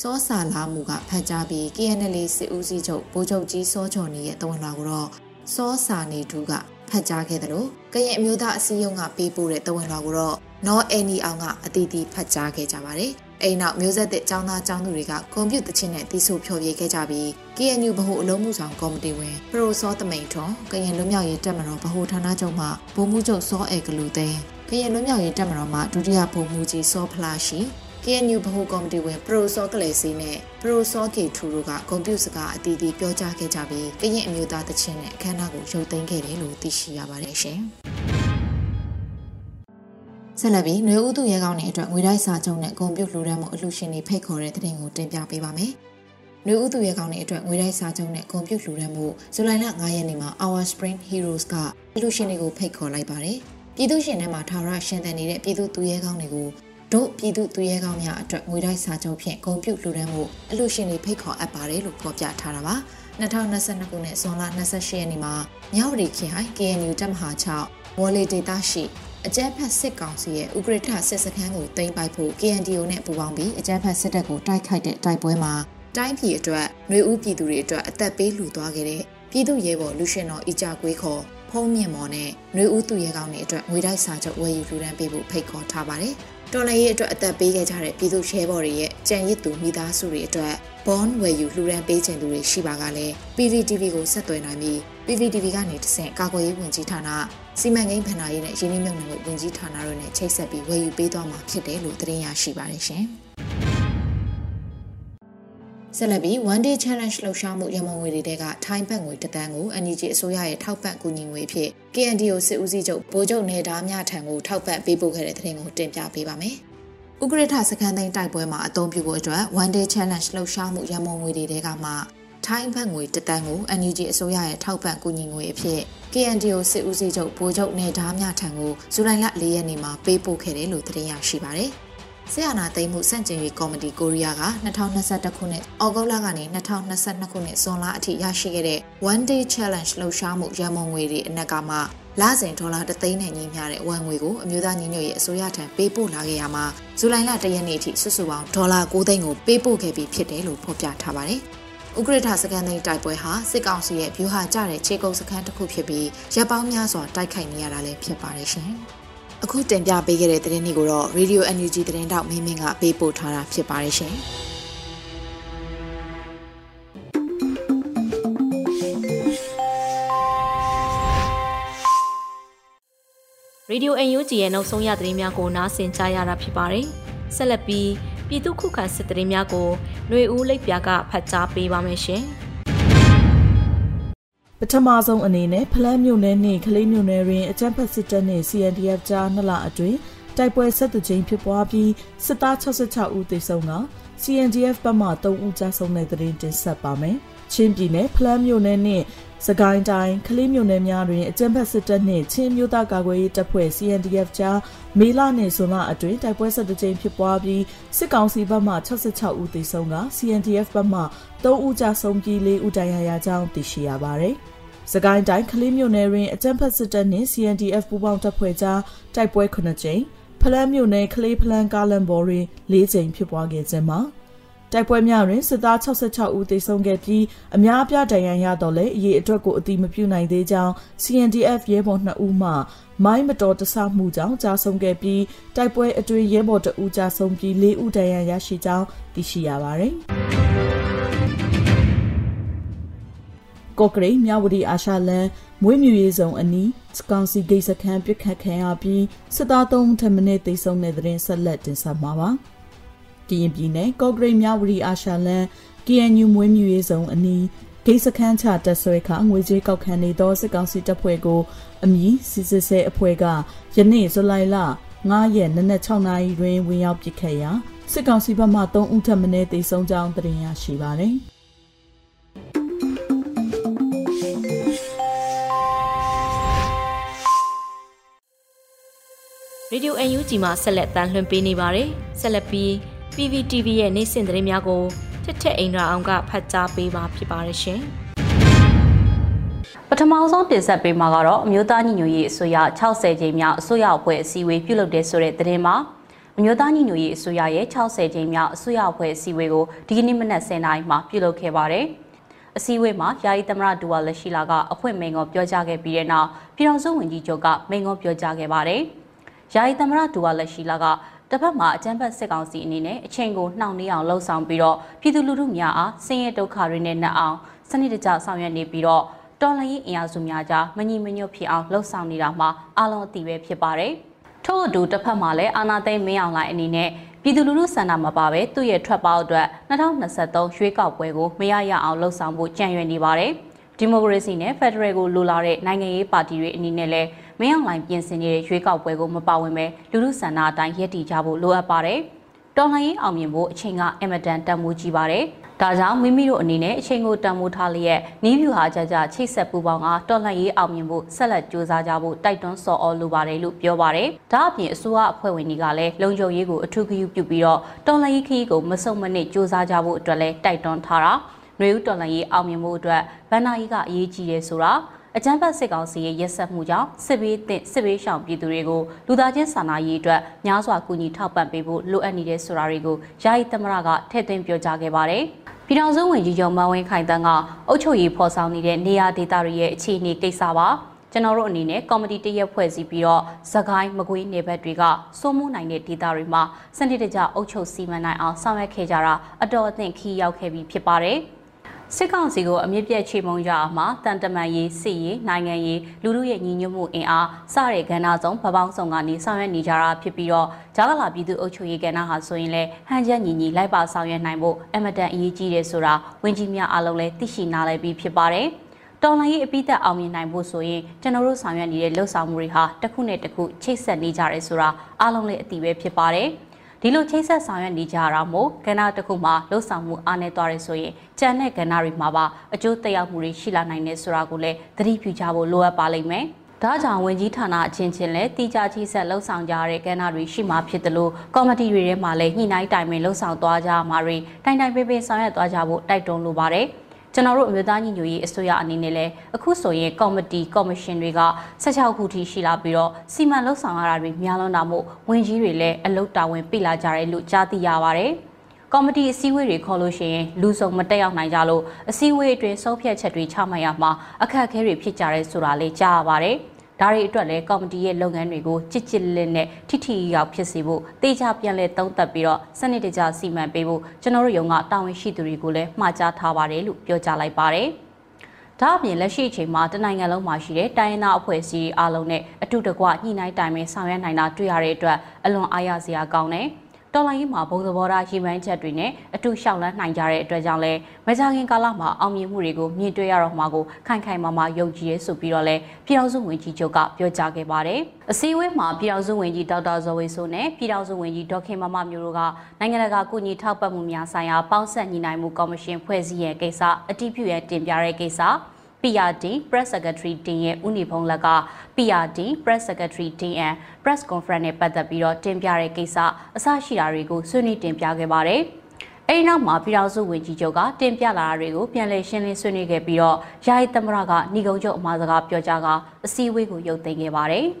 စောစာလာမှုကဖတ်ကြားပြီး KNL စစ်ဦးစီးချုပ်ဗိုလ်ချုပ်ကြီးစောချော်နေရဲ့တဝန်လွှာကိုတော့စောစာနေတူကဖတ်ကြားခဲ့တယ်လို့ ကရင်အမျိုးသားအစည်းအရုံးကပေးပို့တဲ့တဝန်လွှာကိုတော့နော်အန်နီအောင်ကအတီးတီးဖတ်ကြားခဲ့ကြပါတယ်။အိမ်နောက်မျိုးဆက်တဲ့ចောင်းသားចောင်းသူတွေကကွန်ပျူတာချင်းနဲ့တီးဆိုဖျော်ဖြေခဲ့ကြပြီး KNU ဗဟိုအလုံးမှုဆောင်ကော်မတီဝင်ပရိုစောသမိန်ထွန်းကရင်လွတ်မြောက်ရေးတပ်မတော်ဗဟိုဌာနချုပ်မှဗိုလ်မှူးချုပ်စောအေကလူသိန်းကရင်လွတ်မြောက်ရေးတပ်မတော်မှဒုတိယဗိုလ်မှူးကြီးစောဖလာရှိ KNU ဗဟိုကော်မတီဝင်ပရိုစောကလေးစီနဲ့ပရိုစောကေထူတို့ကကွန်ပျူတာစကားအတီးတီးပြောကြားခဲ့ကြပြီးကရင်အမျိုးသားတချင်းနဲ့အခမ်းအနားကိုရုပ်သိမ်းခဲ့တယ်လို့သိရှိရပါတယ်ရှင်။ဆက်လက်ပြီးຫນွေဦးသူရဲကောင်းတွေအတွက်ငွေတိုက်စာချုပ်နဲ့ကွန်ပျူတာလူရမ်းမှုအလှရှင်တွေဖိတ်ခေါ်တဲ့တဲ့တင်ကိုတင်ပြပေးပါမယ်။နှွေဦးသူရဲကောင်းတွေအတွက်ငွေတိုက်စာချုပ်နဲ့ကွန်ပျူတာလူရမ်းမှုဇူလိုင်လ9ရက်နေ့မှာ Our Spring Heroes ကအလှရှင်တွေကိုဖိတ်ခေါ်လိုက်ပါတယ်။ပြည်သူရှင်ထဲမှာထာဝရရှင်သန်နေတဲ့ပြည်သူသူရဲကောင်းတွေကို တို့ပြည်သူသူရဲကောင်းများအတွက်ငွေတိုက်စာချုပ်ဖြင့်ဂုဏ်ပြုလှူဒန်းမှုအလှူရှင်တွေဖိတ်ခေါ်အပ်ပါတယ်လို့ဖော်ပြထားတာပါ2022ခုနှစ်ဇွန်လ28ရက်နေ့မှာမြဝတီခရိုင် KNU တပ်မဟာ6ဝေါ်လေဒေတာရှိအကြမ်းဖက်စစ်ကောင်စီရဲ့ဥက္ကဋ္ဌစစ်စခန်းကိုသိမ်းပိုက်ဖို့ KNDO နဲ့ပူးပေါင်းပြီးအကြမ်းဖက်စစ်တပ်ကိုတိုက်ခိုက်တဲ့တိုက်ပွဲမှာတိုင်းပြည်အတွက်နှွေဦးပြည်သူတွေအတွက်အသက်ပေးလှူသွားခဲ့တဲ့ပြည်သူရဲဘော်လူရှင်တော်ဤကြကွေးခေါ်ဖုံးမြင့်မော်နဲ့နှွေဦးသူရဲကောင်းတွေအတွက်ငွေတိုက်စာချုပ်ဝယ်ယူလှူဒန်းပေးဖို့ဖိတ်ခေါ်ထားပါတယ်။ တော်လှန်ရေးအတွက်အသက်ပေးခဲ့ကြတဲ့ပြည်သူရဲဘော်တွေရဲ့ကြံရစ်သူမိသားစုတွေအတွက် bond ဝယ်ယူလှူဒန်းပေးခြင်းသူတွေရှိပါကလည်း PVTV ကိုဆက်သွယ်နိုင်ပြီး PVTV ကနေတဆင့်ကာကွယ်ရေးဝန်ကြီးဌာနစီမံကိန်းဗဏ္ဍာရေးနဲ့ရင်းနှီးမြှုပ်နှံမှုဝန်ကြီးဌာနတို့နဲ့ချိတ်ဆက်ပြီးဝယ်ယူပေးသွားမှာဖြစ်တယ်လို့သတင်းရရှိပါတယ်ရှင်။ ဆက်လက်ပြီး one day challenge လှုပ်ရှားမှုရမုံငွေတွေကထိုင်းဘတ်ငွေတသန်းကို NUG အစိုးရရဲ့ထောက်ပံ့ကူညီငွေဖြစ် KNDO စစ်ဦးစီးချုပ်ဗိုလ်ချုပ်နေသားများထံကိုထောက်ပံ့ပေးပို့ခဲ့တဲ့သတင်းကိုတင်ပြပေးပါမယ်။ဥက္ကဋ္ဌစခန်းသိမ်းတိုက်ပွဲမှာအသုံးပြုဖို့အတွက် one day challenge လှုပ်ရှားမှုရမုံငွေတွေကမှထိုင်းဘတ်ငွေတသန်းကို NUG အစိုးရရဲ့ထောက်ပံ့ကူညီငွေအဖြစ် KNDO စစ်ဦးစီးချုပ်ဗိုလ်ချုပ်နေသားများထံကိုဇူလိုင်လ၄ရက်နေ့မှာပေးပို့ခဲ့တယ်လို့သတင်းရရှိပါတယ်။ ဆရာနာသိမ်းမှုစန့်ကျင်ရေးကော်မတီကိုရီးယားက2021ခုနှစ်ဩဂုတ်လကနေ2022ခုနှစ်ဇွန်လအထိရရှိခဲ့တဲ့ One Day Challenge လှုပ်ရှားမှုရန်မုံငွေတွေအနက်ကမှလစဉ်ဒေါ်လာ3သိန်းနဲ့ညီမျှတဲ့ဝန်ငွေကိုအမျိုးသားညီညွတ်ရေးအစိုးရထံပေးပို့လာခဲ့ရမှာဇူလိုင်လ1ရက်နေ့အထိစုစုပေါင်းဒေါ်လာ9သိန်းကိုပေးပို့ခဲ့ပြီးဖြစ်တယ်လို့ဖော်ပြထားပါတယ်။ဥက္ကဋ္ဌစကန်သိန်းတိုက်ပွဲဟာစစ်ကောင်စီရဲ့ဗျူဟာကျတဲ့ခြေကုပ်စခန်းတစ်ခုဖြစ်ပြီးရပ်ပေါင်းများစွာတိုက်ခိုက်နေရတာလည်းဖြစ်ပါတယ်ရှင်။ အခုတင်ပြပေးခဲ့တဲ့သတင်းတွေကိုတော့ Radio NUG သတင်းတောက်မင်းမင်းကပေးပို့ထားတာဖြစ်ပါတယ်ရှင်။ရေဒီယို UNG ရဲ့နောက်ဆုံးရသတင်းများကိုနားဆင်ကြရတာဖြစ်ပါတယ်။ဆက်လက်ပြီးပြည်သူခုခံစစ်တရင်များကိုຫນွေဦးလိပ်ပြာကဖတ်ကြားပေးပါမယ်ရှင်။ ပထမဆုံးအနေနဲ့ဖလန်းမြို့နယ်နှင့်ကလေးမြို့နယ်တွင်အကြမ်းဖက်စစ်တပ်နှင့် CNDF ကြားနှစ်လအတွင်းတိုက်ပွဲဆက်သူချင်းဖြစ်ပွားပြီးစစ်သား66ဦးသေဆုံးက CNDF ဘက်မှ3ဦးကြာဆုံးတဲ့တွင်တင်ဆက်ပါမယ်။ချင်းပြည်နယ်ဖလန်းမြို့နယ်နှင့် စကိုင်းတိုင်းကလေးမြို့နယ်များတွင်အကြမ်းဖက်စစ်တပ်နှင့်ချင်းမျိုးသားကာကွယ်ရေးတပ်ဖွဲ့ CNDF ကြားမေလနှင့်ဇွန်လအတွင်းတိုက်ပွဲဆက်တကြိမ်ဖြစ်ပွားပြီးစစ်ကောင်စီဘက်မှ66ဦးသေဆုံးက CNDF ဘက်မှ3ဦးကြာဆုံးပြီး4ဦးဒဏ်ရာရကြောင်းသိရှိရပါသည်။စကိုင်းတိုင်းကလေးမြို့နယ်တွင်အကြမ်းဖက်စစ်တပ်နှင့် CNDF ပူးပေါင်းတပ်ဖွဲ့ကြားတိုက်ပွဲ9ကြိမ်ဖလန်းမြို့နယ်ကလေးဖလန်းကားလန်ဘော်တွင်၄ကြိမ်ဖြစ်ပွားခဲ့ခြင်းမှာ တိုက်ပွဲများတွင်စစ်သား66ဦးသေဆုံးခဲ့ပြီးအများအပြားဒဏ်ရာရတော့လည်းအရေးအတွက်ကိုအတိမပြုနိုင်သေးကြောင်း CNDF ရဲဘော်2ဦးမှမိုင်းမတော်တဆမှုကြောင့်ကြာဆုံးခဲ့ပြီးတိုက်ပွဲအတွင်းရဲဘော်2ဦးကြာဆုံးပြီး4ဦးဒဏ်ရာရရှိကြောင်းသိရှိရပါတယ်။ကော့ကရိတ်မြဝတီအာရှလန်မွေးမြူရေးဆောင်အနီးစကောင်စီဂိတ်စခန်းပြစ်ခတ်ခံရပြီးစစ်သား3ဦးထပ်မံတေဆုံးတဲ့တဲ့ဆက်လက်တင်ဆက်မှာပါ။ ကရင်ပြည်နယ်ကော့ဂရိတ်မြဝတီအာရှလန် KNU မွေးမြူရေးဆောင်အနီးဂိတ်စခန်းချတက်ဆွဲခငွေကြေးကောက်ခံနေသောစစ်ကောင်စီတပ်ဖွဲ့ကိုအမည်စစ်စစ်ဆဲအဖွဲ့ကယနေ့ဇူလိုင်လ9ရက်နနက်6နာရီတွင်ဝင်ရောက်ပစ်ခတ်ရာစစ်ကောင်စီဘက်မှ3ဦးထပ်မံတေဆုံးကြောင်းသိရရှိပါသည်ရေဒီယို UNG မှာဆက်လက်တန်လှည့်ပေးနေပါတယ်ဆက်လက်ပြီး PVTV ရဲ့နေ့စဉ်သတင်းများကိုထက်ထက်အိန္ဒြာအောင်ကဖတ်ကြားပေးပါဖြစ်ပါတယ်ရှင်ပထမဆုံးတင်ဆက်ပေးမှာကတော့အမျိုးသားညီညွတ်ရေးအစိုးရ60ကြိမ်မြောက်အစိုးရအဖွဲ့အစည်းအဝေးပြုလုပ်တဲ့ဆိုတဲ့သတင်းမှာအမျိုးသားညီညွတ်ရေးအစိုးရရဲ့60ကြိမ်မြောက်အစိုးရအဖွဲ့အစည်းအဝေးကိုဒီကနေ့မနက်10:00နာရီမှာပြုလုပ်ခဲ့ပါတယ်။အစည်းအဝေးမှာယာယီသမရဒူဝါလက်ရှိလာကအဖွင့်မိန်ကောပြောကြားခဲ့ပြီးတဲ့နောက်ပြည်တော်စုဝန်ကြီးချုပ်ကမိန်ကောပြောကြားခဲ့ပါတယ်။ယာယီသမရဒူဝါလက်ရှိလာက တစ်ဖက်မှာအကြမ်းဖက်စစ်ကောင်စီအနေနဲ့အချိန်ကိုနှောင့်နှေးအောင်လှုံ့ဆော်ပြီးတော့ပြည်သူလူထုများအားဆင်းရဲဒုက္ခတွေနဲ့နှက်အောင်စနစ်တကျဆောင်ရွက်နေပြီးတော့တော်လှန်ရေးအင်အားစုများကြားမညီမညွတ်ဖြစ်အောင်လှုံ့ဆော်နေတာမှာအလုံးအသိပဲဖြစ်ပါတယ်။ထို့အတူတစ်ဖက်မှာလည်းအာဏာသိမ်းမင်းအောင်လှိုင်အနေနဲ့ပြည်သူလူထုဆန္ဒမပါပဲသူ့ရဲ့ထွက်ပေါက်အတွက်2023ရွေးကောက်ပွဲကိုမရရအောင်လှုံ့ဆော်ဖို့ကြံရွယ်နေပါတယ်။ဒီမိုကရေစီနဲ့ဖက်ဒရယ်ကိုလိုလားတဲ့နိုင်ငံရေးပါတီတွေအနေနဲ့လည်း မင်းအောင်လှိုင်ပြင်ဆင်နေတဲ့ရွေးကောက်ပွဲကိုမပါဝင်ပဲလူလူဆန္ဒအတိုင်းရည်တည်ကြဖို့လိုအပ်ပါတယ်။တော်လှန်ရေးအောင်မြင်ဖို့အချိန်ကအမတန်တန်မိုးကြီးပါတယ်။ဒါကြောင့်မိမိတို့အနေနဲ့အချိန်ကိုတန်မိုးထားလျက်နီးဗျူဟာကြကြချိတ်ဆက်ပူပေါင်းကတော်လှန်ရေးအောင်မြင်ဖို့ဆက်လက်ကြိုးစားကြဖို့တိုက်တွန်းဆော်ဩလိုပါတယ်လို့ပြောပါတယ်။ဒါအပြင်အစိုးရအဖွဲ့ဝင်တွေကလည်းလုံခြုံရေးကိုအထူးဂရုပြုပြီးတော့တော်လှန်ရေးခရီးကိုမစုံမနစ်ကြိုးစားကြဖို့အတွက်လည်းတိုက်တွန်းထားတာ။နှွေဦးတော်လှန်ရေးအောင်မြင်မှုအတွက်ဗန်နာကြီးကအရေးကြီးတယ်ဆိုတာ အကြမ်းဖက်စစ်ကောင်စီရဲ့ရက်စက်မှုကြောင့်စစ်ဘေးသင့်စစ်ဘေးရှောင်ပြည်သူတွေကိုလူသားချင်းစာနာရေးအတွက်များစွာကူညီထောက်ပံ့ပေးဖို့လိုအပ်နေတဲ့ဆိုတာတွေကိုယာယီသမရကထည့်သွင်းပြောကြားခဲ့ပါတယ်။ပြည်ထောင်စုဝန်ကြီးချုပ်မန်ဝင်းခိုင်တန်းကအုပ်ချုပ်ရေးဖော်ဆောင်နေတဲ့နေရာဒေသတွေရဲ့အခြေအနေကိစ္စပါကျွန်တော်တို့အနေနဲ့ကော်မတီတရက်ဖွဲ့စည်းပြီးတော့သခိုင်းမကွေးနယ်ဘက်တွေကစိုးမိုးနိုင်တဲ့ဒေသတွေမှာစနစ်တကျအုပ်ချုပ်စီမံနိုင်အောင်ဆောင်ရွက်ခဲ့ကြတာအတော်အသင့်ခီးရောက်ခဲ့ပြီးဖြစ်ပါတယ်။ စစ်ကောင်စီကိုအမြင့်ပြတ်ချေမှုန်းကြအောင်မှာတန်တမန်ရေးစစ်ရေးနိုင်ငံရေးလူလူရဲ့ညီညွတ်မှုအင်အားစတဲ့ကဏ္ဍဆောင်ဗပောင်းဆောင်ကနေဆောင်ရွက်နေကြတာဖြစ်ပြီးတော့ဂျာကလာပြည်သူအုပ်ချုပ်ရေးကဏ္ဍဟာဆိုရင်လည်းဟန်ချက်ညီညီလိုက်ပါဆောင်ရွက်နိုင်ဖို့အမတန်အရေးကြီးတယ်ဆိုတာဝန်ကြီးများအားလုံးလည်းသိရှိနားလည်ပြီးဖြစ်ပါတယ်တော်လိုင်းရေးအပိသက်အောင်မြင်နိုင်ဖို့ဆိုရင်ကျွန်တော်တို့ဆောင်ရွက်နေတဲ့လှုပ်ဆောင်မှုတွေဟာတစ်ခုနဲ့တစ်ခုချိတ်ဆက်နေကြတယ်ဆိုတာအားလုံးလည်းအသိပဲဖြစ်ပါတယ်။ ဒီလိုချိတ်ဆက်ဆောင်ရွက်နေကြတာမို့ကဏ္ဍတစ်ခုမှာလှုပ်ဆောင်မှုအားနည်းသွားတယ်ဆိုရင်ကြံတဲ့ကဏ္ဍတွေမှာပါအကျိုးသက်ရောက်မှုတွေရှိလာနိုင်တယ်ဆိုတာကိုလည်းသတိပြုကြဖို့လိုအပ်ပါလိမ့်မယ်။ဒါကြောင့်ဝင်ကြီးဌာနအချင်းချင်းလည်းတိကျချိဆက်လှုပ်ဆောင်ကြတဲ့ကဏ္ဍတွေရှိမှဖြစ်တယ်လို့ကော်မတီတွေထဲမှာလည်းညှိနှိုင်းတိုင်ပင်လှုပ်ဆောင်သွားကြမှာတွေတိုင်တိုင်ပေးပေးဆောင်ရွက်သွားကြဖို့တိုက်တွန်းလိုပါတယ်။ ကျွန်တော်တို့အမျိုးသားညီညွတ်ရေးအစိုးရအနေနဲ့လည်းအခုဆိုရင်ကော်မတီကော်မရှင်တွေက16ခုထိရှိလာပြီးတော့စီမံလှုပ်ဆောင်ရတာတွေများလွန်းတာမို့ဝန်ကြီးတွေလည်းအလုတ်တာဝန်ပြလာကြတယ်လို့ကြားသိရပါတယ်။ကကော်မတီအစည်းအဝေးတွေခေါ်လို့ရှိရင်လူစုံမတက်ရောက်နိုင်ကြလို့အစည်းအဝေးအတွင်းဆုံးဖြတ်ချက်တွေချမှတ်ရမှာအခက်အခဲတွေဖြစ်ကြတဲ့ဆိုတာလေးကြားရပါတယ်။ ဒါတွေအတွက်လည်းကော်မတီရဲ့လုပ်ငန်းတွေကိုကြစ်ကြစ်လက်နဲ့ထိထိရောက်ဖြစ်စေဖို့တေချာပြန်လဲသုံးသပ်ပြီးတော့စနစ်တကျစီမံပေးဖို့ကျွန်တော်တို့ရုံကတာဝန်ရှိသူတွေကိုလည်းမှာကြားထားပါတယ်လို့ပြောကြားလိုက်ပါတယ်။ဒါအပြင်လက်ရှိအချိန်မှာတနိုင်ငံလုံးမှာရှိတဲ့တိုင်းရင်းသားအဖွဲ့အစည်းအားလုံးနဲ့အတူတကွညှိနှိုင်းတိုင်ပင်ဆောင်ရွက်နိုင်တာတွေ့ရတဲ့အတွက်အလွန်အားရစရာကောင်းတယ်။ တော်လိုင်းရေးမှာဘုံသဘောထားရည်မှန်းချက်တွေနဲ့အတူလျှောက်လန်းနိုင်ကြတဲ့အတွက်ကြောင့်လဲမကြခင်ကာလမှာအောင်မြင်မှုတွေကိုမြင်တွေ့ရတော့မှာကိုခိုင်ခိုင်မာမာယုံကြည်ရဲဆိုပြီးတော့လဲပြည်တော်စုဝန်ကြီးချုပ်ကပြောကြားခဲ့ပါတယ်။အစည်းအဝေးမှာပြည်တော်စုဝန်ကြီးဒေါက်တာဇော်ဝေဆိုနဲ့ပြည်တော်စုဝန်ကြီးဒေါက်ခင်မမမျိုးတို့ကနိုင်ငံတကာကုညီထောက်ပံ့မှုများဆိုင်ရာပေါင်းဆက်ညီနိုင်မှုကော်မရှင်ဖွဲ့စည်းရဲ့ကိစ္စအတည်ပြုရန်တင်ပြတဲ့ကိစ္စ PRD Press Secretary တင်ရဲ့ဦးနေဖုံးလက်က PRD Press Secretary တင်အန် Press Conference နဲ့ပတ်သက်ပြီးတော့တင်ပြတဲ့ကိစ္စအစရှိတာတွေကိုဆွေးနွေးတင်ပြခဲ့ပါတယ်။အဲဒီနောက်မှာပြည်တော်စုဝန်ကြီးချုပ်ကတင်ပြလာတာတွေကိုပြန်လည်ရှင်းလင်းဆွေးနွေးခဲ့ပြီးတော့ယာယီသမရကဏီကုံချုပ်အမှားစကားပြောကြားကအစည်းအဝေးကိုရုပ်သိမ်းခဲ့ပါတယ်။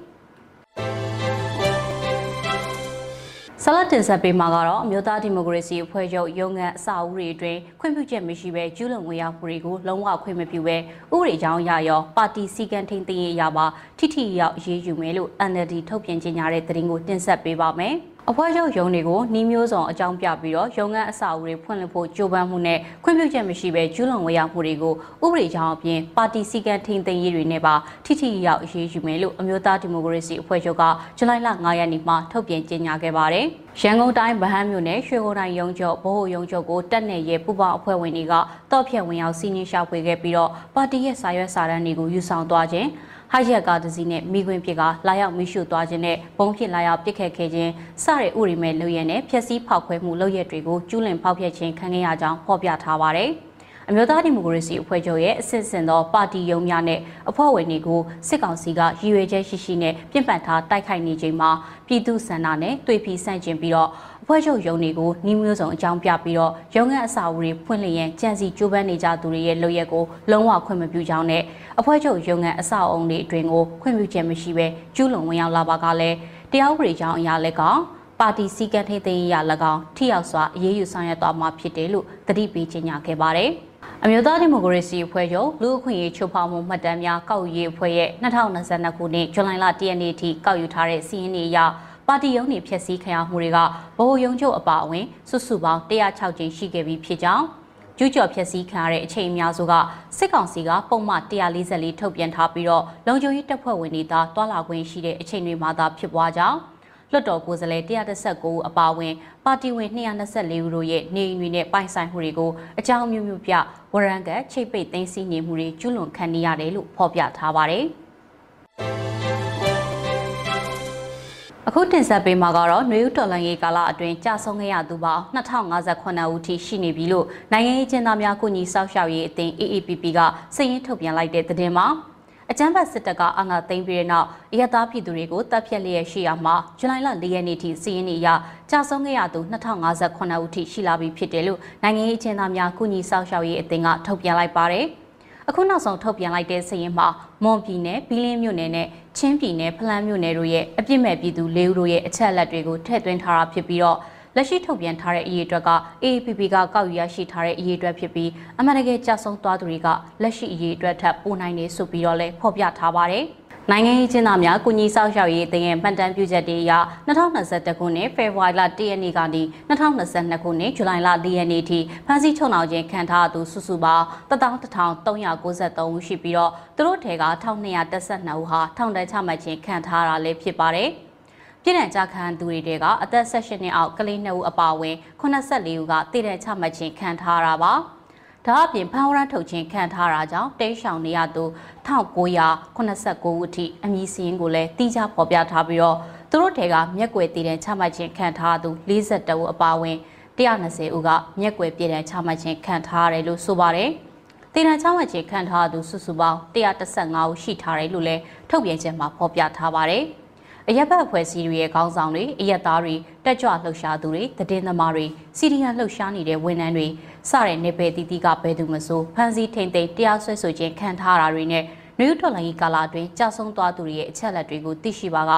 ဆလတ်တင်ဆက်ပေးမှာကတော့အမျိုးသားဒီမိုကရေစီအဖွဲ့ချုပ်ရုံးခန်းအစာအုပ်တွေအတွင်းခွင့်ပြုချက်မရှိဘဲကျူးလွန်ဝင်ရောက်မှုတွေကိုလုံးဝခွင့်မပြုဘဲဥပဒေကြောင်းအရရောပါတီစည်းကမ်းထိန်းသိမ်းရေးအရာပါထိထိရောက်အရေးယူမယ်လို့ NLD ထုတ်ပြန်ကြေညာတဲ့သတင်းကိုတင်ဆက်ပေးပါမယ်။ အဖွဲ့ချုပ်ရုံးတွေကိုနှီးမျိုးစုံအကြောင်းပြပြီးတော့ရုံးခန်းအဆောက်အဦတွေဖွင့်လှစ်ဖို့ကြိုးပမ်းမှုနဲ့ခွင့်ပြုချက်မရှိဘဲကျူးလွန်ဝေရောက်မှုတွေကိုဥပဒေကြောင်းအပြင်ပါတီစည်းကမ်းထိန်းသိမ်းရေးတွေနဲ့ပါထိထိရောက်အရေးယူမယ်လို့အမျိုးသားဒီမိုကရေစီအဖွဲ့ချုပ်ကဇူလိုင်လ9ရက်နေ့မှာထုတ်ပြန်ကြေညာခဲ့ပါတယ်။ရန်ကုန်တိုင်းဗဟန်းမြို့နယ်ရွှေဟိုတိုင်းရုံးချုပ်ဗဟိုရုံးချုပ်ကိုတက်နယ်ရဲ့ပူပေါင်းအဖွဲ့ဝင်တွေကတော့ဖြတ်ဝင်ရောက်စီးနင်းရှာဖွေခဲ့ပြီးတော့ပါတီရဲ့စာရွက်စာတမ်းတွေကိုယူဆောင်သွားခြင်း ဟိုက်ရက်ကားတစ်စီးနဲ့မိခွင့်ဖြစ်ကလာရောက်မိရှုသွားခြင်းနဲ့ဘုံဖြစ်လာရောက်ပစ်ခတ်ခဲ့ခြင်းစတဲ့ဥရိမဲ့လုပ်ရနဲ့ဖျက်ဆီးဖောက်ခွဲမှုလုပ်ရက်တွေကိုကျူးလွန်ဖောက်ဖျက်ခြင်းခံခဲ့ရကြောင်းဖော်ပြထားပါတယ်။အမျိုးသားဒီမိုကရေစီအဖွဲ့ချုပ်ရဲ့အစစ်စင်သောပါတီယုံများနဲ့အဖွဲ့ဝင်တွေကိုစစ်ကောင်စီကရည်ရွယ်ချက်ရှိရှိနဲ့ပြင့်ပန်းထားတိုက်ခိုက်နေချိန်မှာပြည်သူစန္ဒနဲ့တွေ့ဖီဆန့်ကျင်ပြီးတော့ အဖွဲ့ချုပ်ရုံးတွေကိုနှီးမျိုးစုံအကြောင်းပြပြီးတော့ရုံးခန်းအစာအုပ်တွေဖွင့်လျက်ကြံစီကြိုးပမ်းနေကြသူတွေရဲ့လုပ်ရက်ကိုလုံးဝခွင့်မပြုကြောင်းနဲ့အဖွဲ့ချုပ်ရုံးခန်းအစာအုပ်တွေအတွင်ကိုခွင့်ပြုချက်မရှိဘဲကျူးလွန်ဝင်ရောက်လာပါကလည်းတရားဥပဒေကြောင်းအရာလက်ကောင်ပါတီစည်းကမ်းထိန်းသိမ်းရေးရ၎င်းထိရောက်စွာအရေးယူဆောင်ရွက်သွားမှာဖြစ်တယ်လို့တတိပေးကြေညာခဲ့ပါတယ်။အမျိုးသားဒီမိုကရေစီအဖွဲ့ချုပ်လူ့အခွင့်အရေးချိုးဖောက်မှုမှတ်တမ်းများကောက်ယူရေးအဖွဲ့ရဲ့2022ခုနှစ်ဇူလိုင်လ10ရက်နေ့ထိကောက်ယူထားတဲ့စီးရင်တွေအရ ပါတီရုံးတွေဖျက်ဆီးခံရမှုတွေကဗဟိုရုံးချုပ်အပါအဝင်စုစုပေါင်း106ကြိမ်ရှိခဲ့ပြီးဖြစ်ကြောင်းကျူးကျော်ဖျက်ဆီးခံရတဲ့အချိန်အများစုကစစ်ကောင်စီကပုံမှန်144ထုတ်ပြန်ထားပြီးတော့လုံခြုံရေးတပ်ဖွဲ့ဝင်တွေသာတွာလာခွင့်ရှိတဲ့အချိန်တွေမှာသာဖြစ်ပွားကြောင်းလွတ်တော်ကိုယ်စားလှယ်119ဦးအပါအဝင်ပါတီဝင်224ဦးတို့ရဲ့နေအိမ်တွေနဲ့ပိုင်ဆိုင်မှုတွေကိုအကြောင်းမျိုးမျိုးပြဝရန်ကချိတ်ပိတ်သိမ်းဆည်းနေမှုတွေကျူးလွန်ခံနေရတယ်လို့ဖော်ပြထားပါတယ်။ အခုတင်ဆက်ပေးမှာကတော့နွေဦးတော်လှန်ရေးကာလအတွင်းကြာဆုံးခဲ့ရသူပေါင်း2058ဦးထိရှိနေပြီလို့နိုင်ငံရေးကျင်းသားများကုညီဆောက်ရှောက်ရေးအသင်း AAPP ကစာရင်းထုတ်ပြန်လိုက်တဲ့သတင်းမှာအကြမ်းဖက်စစ်တပ်ကအာဏာသိမ်းပြီးတဲ့နောက်အရသားပြည်သူတွေကိုတပ်ဖြတ်လျက်ရှိရမှာဇူလိုင်လ၄ရက်နေ့ထိစီးရင်နေရကြာဆုံးခဲ့ရသူ2058ဦးထိရှိလာပြီဖြစ်တယ်လို့နိုင်ငံရေးအကျဉ်းသားများကုညီဆောက်ရှောက်ရေးအသင်းကထုတ်ပြန်လိုက်ပါတယ်။ အခုနောက်ဆုံးထုတ်ပြန်လိုက်တဲ့စာရင်းမှာမွန်ပြည်နယ်၊ဘီလင်းမြို့နယ်နဲ့ချင်းပြည်နယ်ဖလန်းမြို့နယ်တို့ရဲ့အပြစ်မဲ့ပြည်သူ၄ဦးတို့ရဲ့အချက်အလက်တွေကိုထည့်သွင်းထားတာဖြစ်ပြီးတော့လက်ရှိထုတ်ပြန်ထားတဲ့အရေးအတွက်က AAPP ကကောက်ယူရရှိထားတဲ့အရေးအတွက်ဖြစ်ပြီးအမှန်တကယ်ကြဆုံးသွားသူတွေကလက်ရှိအရေးအတွက်ထပ်ပိုနိုင်နေဆိုပြီးတော့လည်းဖော်ပြထားပါတယ်။ နိုင်ငံရေးကျင်းသားများကုညီဆောက်ရှောက်ရေးအသင်းရဲ့မှတ်တမ်းပြုချက်တွေအရ2021ခုနှစ်ဖေဖော်ဝါရီလ1ရက်နေ့ကနေ2022ခုနှစ်ဇူလိုင်လ4ရက်နေ့ထိဖမ်းဆီးချုပ်နှောင်ခြင်းခံထားသူစုစုပေါင်း11393ဦးရှိပြီးတော့သူတို့ထဲက1212ဦးဟာထောင်ဒဏ်ချမှတ်ခြင်းခံထားရတာလည်းဖြစ်ပါတယ်။ပြည်ထောင်ကြခံသူတွေတဲကအသက်16နှစ်အောက်ကလေး2ဦးအပါအဝင်84ဦးကတည်တဲ့ချမှတ်ခြင်းခံထားရတာပါ ဒါအပြင်ဖန်ဝရန်ထုတ်ခြင်းခံထားတာကြောင့်တိတ်ရှောင်နေရသူ1989ဦးအထိအမည်စင်းကိုလည်းတိကျဖော်ပြထားပြီးတော့သူတို့တဲကမျက်ကွယ်တည်တဲ့ချမှတ်ခြင်းခံထားသူ42ဦးအပါအဝင်120ဦးကမျက်ကွယ်ပြည်တဲ့ချမှတ်ခြင်းခံထားရတယ်လို့ဆိုပါတယ်တည်တဲ့ချမှတ်ခြင်းခံထားသူစုစုပေါင်း115ဦးရှိထားတယ်လို့လည်းထုတ်ပြန်ချက်မှာဖော်ပြထားပါတယ်။ အရက်ဘတ်အဖွဲ့အစည်းတွေရဲ့ခေါင်းဆောင်တွေအရက်သားတွေတက်ကြွလှုပ်ရှားသူတွေတည်င်းသမားတွေစီရီယံလှုပ်ရှားနေတဲ့ဝန်ထမ်းတွေစတဲ့နေပယ်တီတီကဘဲသူမဆိုဖန်စီထိန်သိမ်းတရားစွဲဆိုခြင်းခံထားတာတွေနဲ့နယူးတော်လိုင်းကာလာအတွင်းကြာဆုံးသွားသူတွေရဲ့အချက်လက်တွေကိုသိရှိပါက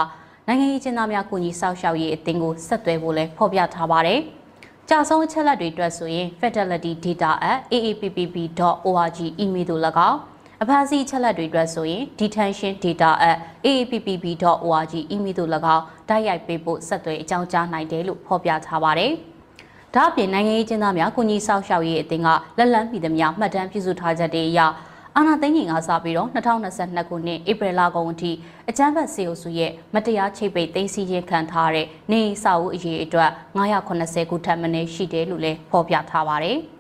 နိုင်ငံရေးကျင်းသားများကူညီဆောက်ရှောက်ရေးအသင်းကိုဆက်သွယ်ဖို့လဲဖော်ပြထားပါတယ်။တကြာဆုံးအချက်လက်တွေအတွက်ဆိုရင် fatalitydata@aappb.org email သို့၎င်း အဖမ်းဆီးချက်လက်တွေအတွက်ဆိုရင် detention.data@aappb.org email သို့၎င်းတိုက်ရိုက်ပေးဖို့ဆက်သွယ်အကြောင်းကြားနိုင်တယ်လို့ဖော်ပြထားပါတယ်။ဒါ့အပြင်နိုင်ငံရေးကျင်းသားများကုညီဆောက်ရှောက်ရေးအသင်းကလက်လန်းမိသမျှမှတ်တမ်းပြုစုထားချက်တွေအရအာဏာသိမ်းချိန်ကစပြီးတော့2022ခုနှစ်ဧပြီလကုန်အထိအကြမ်းဖက်စေအုပ်စုရဲ့မတရားချိတ်ပိတ်သိမ်းဆည်းခြင်းခံထားရတဲ့နေစာအုပ်အရေးအတွက်980ခုထပ်မင်းရှိတယ်လို့လည်းဖော်ပြထားပါတယ်။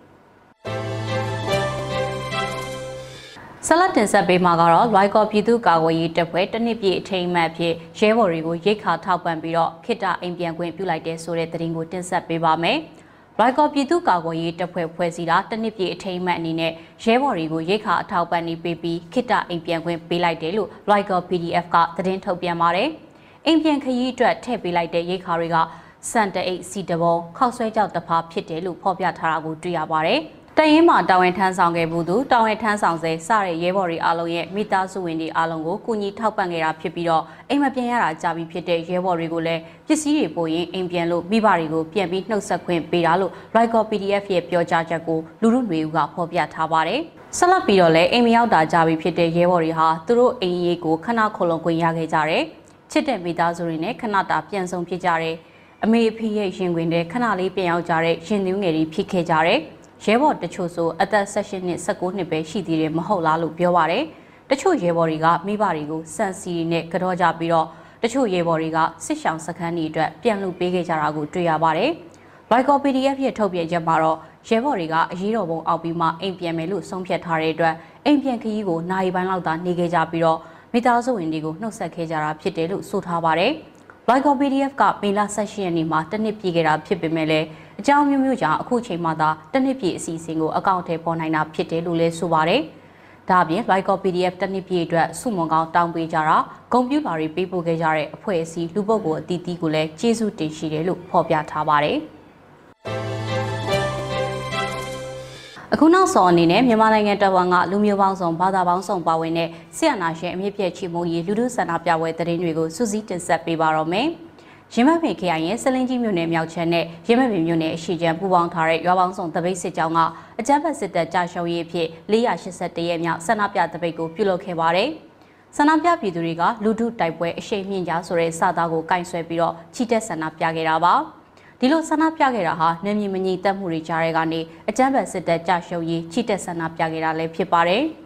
ဆလတ်တင်ဆက်ပေးမှာကတော့လွိုက်ကော်ပြည်သူ့ကာကွယ်ရေးတပ်ဖွဲ့တနစ်ပြည့်အထိမ်းအမှတ်ဖြစ်ရဲဘော်တွေကိုရိတ်ခါထောက်ပံ့ပြီးတော့ခိတ္တအိမ်ပြန်ခွင့်ပြုလိုက်တဲ့ဆိုတဲ့သတင်းကိုတင်ဆက်ပေးပါမယ်။ရိုက်ကော်ပြည်သူ့ကာကွယ်ရေးတပ်ဖွဲ့ဖွဲ့စည်းတာတနစ်ပြည့်အထိမ်းအမှတ်အနေနဲ့ရဲဘော်တွေကိုရိတ်ခါအထောက်ပံ့နေပေးပြီးခိတအိမ်ပြန်ခွင့်ပေးလိုက်တယ်လို့ရိုက်ကော် PDF ကသတင်းထုတ်ပြန်ပါတယ်။အိမ်ပြန်ခရီးအတွက်ထည့်ပေးလိုက်တဲ့ရိတ်ခါတွေကစန်တအိတ်စီတဘောခောက်ဆွဲကြောက်တဖာဖြစ်တယ်လို့ဖော်ပြထားတာကိုတွေ့ရပါတယ်။ တရင်မှာတာဝန်ထမ်းဆောင်ခဲ့မှုသူတာဝန်ထမ်းဆောင်စေစတဲ့ရဲဘော်တွေအားလုံးရဲ့မိသားစုဝင်တွေအားလုံးကိုကူညီထောက်ပံ့ခဲ့တာဖြစ်ပြီးတော့အိမ်မပြန်ရတာကြာပြီဖြစ်တဲ့ရဲဘော်တွေကိုလည်းပစ္စည်းတွေပို့ရင်အိမ်ပြန်လို့မိဘတွေကိုပြန်ပြီးနှုတ်ဆက်ခွင့်ပေးတာလို့ Rico PDF ရဲ့ပြောကြားချက်ကိုလူလူတွေကဖော်ပြထားပါတယ်။ဆက်လက်ပြီးတော့လည်းအိမ်မရောက်တာကြာပြီဖြစ်တဲ့ရဲဘော်တွေဟာသူတို့အိမ်ရေးကိုခဏခုံလုံခွင့်ရခဲ့ကြတယ်။ချစ်တဲ့မိသားစုတွေနဲ့ခဏတာပြန်ဆုံဖြစ်ကြတယ်။အမေအဖေရဲ့ရင်ခွင်ထဲခဏလေးပြန်ရောက်ကြတဲ့ရင်သွင်းငယ်တွေဖြစ်ခဲ့ကြတယ်။ ရဲဘော်တချို့ဆိုအသက်16နှစ်19နှစ်ပဲရှိသေးတယ်မဟုတ်လားလို့ပြောပါတယ်။တချို့ရဲဘော်တွေကမိဘတွေကိုစံစီနဲ့ကြောကြပြီးတော့တချို့ရဲဘော်တွေကစစ်ဆောင်စခန်းတွေအတွက်ပြန်လူပေးခဲ့ကြတာကိုတွေ့ရပါတယ်။ Lyco PDF ရဲ့ထုတ်ပြန်ချက်မှာတော့ရဲဘော်တွေကအရေးတော်ပုံအောက်ပြီးမှအိမ်ပြန်မယ်လို့ဆုံးဖြတ်ထားတဲ့အတွက်အိမ်ပြန်ခရီးကိုနိုင်ပိုင်းလောက်သာနေခဲ့ကြပြီးတော့မိသားစုဝင်တွေကိုနှုတ်ဆက်ခဲ့ကြတာဖြစ်တယ်လို့ဆိုထားပါတယ်။ Lyco PDF ကမေလ18ရက်နေ့မှာတနစ်ပြည့်ခဲ့တာဖြစ်ပေမဲ့လည်း အကြောင်းမျိုးမျိုးကြောင့်အခုချိန်မှသာတစ်နှစ်ပြည့်အစီအစဉ်ကိုအကောင့်ထဲပေါ်နိုင်တာဖြစ်တယ်လို့လည်းဆိုပါတယ်။ဒါအပြင် Lyco PDF တစ်နှစ်ပြည့်အတွက်စုမွန်ကောင်းတောင်းပေးကြတာဂုံပြူလာတွေပေးပို့ခဲ့ကြတဲ့အဖွဲ့အစည်းလူပုဂ္ဂိုလ်အသီးသီးကိုလည်းကျေးဇူးတင်ရှိတယ်လို့ဖော်ပြထားပါတယ်။အခုနောက်ဆုံးအနေနဲ့မြန်မာနိုင်ငံတဝန်ကလူမျိုးပေါင်းစုံဘာသာပေါင်းစုံပါဝင်တဲ့ဆရာနာရှင်အမြင့်ပြည့်ချီမုံရီလူထုဆန္ဒပြပွဲသတင်းတွေကိုစူးစီးတင်ဆက်ပေးပါတော့မယ်။ ရင်းမပင်ခရိုင်ရဲ့စလင်းကြီးမြို့နယ်မြောက်ချမ်းနဲ့ရင်းမပင်မြို့နယ်အရှိချမ်းပူးပေါင်းထားတဲ့ရွာပေါင်းစုံတပိတ်စစ်ကြောင်းကအကြမ်းဖက်စစ်တပ်ကြာရှုံးရေးအဖြစ်481ရက်မြောက်ဆန္ဒပြတပိတ်ကိုပြုလုပ်ခဲ့ပါတယ်။ဆန္ဒပြပြည်သူတွေကလူထုတိုက်ပွဲအရှိန်မြင့်ကြဆိုတဲ့စာသားကိုကင်ဆယ်ပြီးတော့ချီတက်ဆန္ဒပြခဲ့တာပါ။ဒီလိုဆန္ဒပြခဲ့တာဟာနေမြင့်မညီတက်မှုတွေကြားတဲ့ကနေအကြမ်းဖက်စစ်တပ်ကြာရှုံးရေးချီတက်ဆန္ဒပြခဲ့တာလည်းဖြစ်ပါတယ်။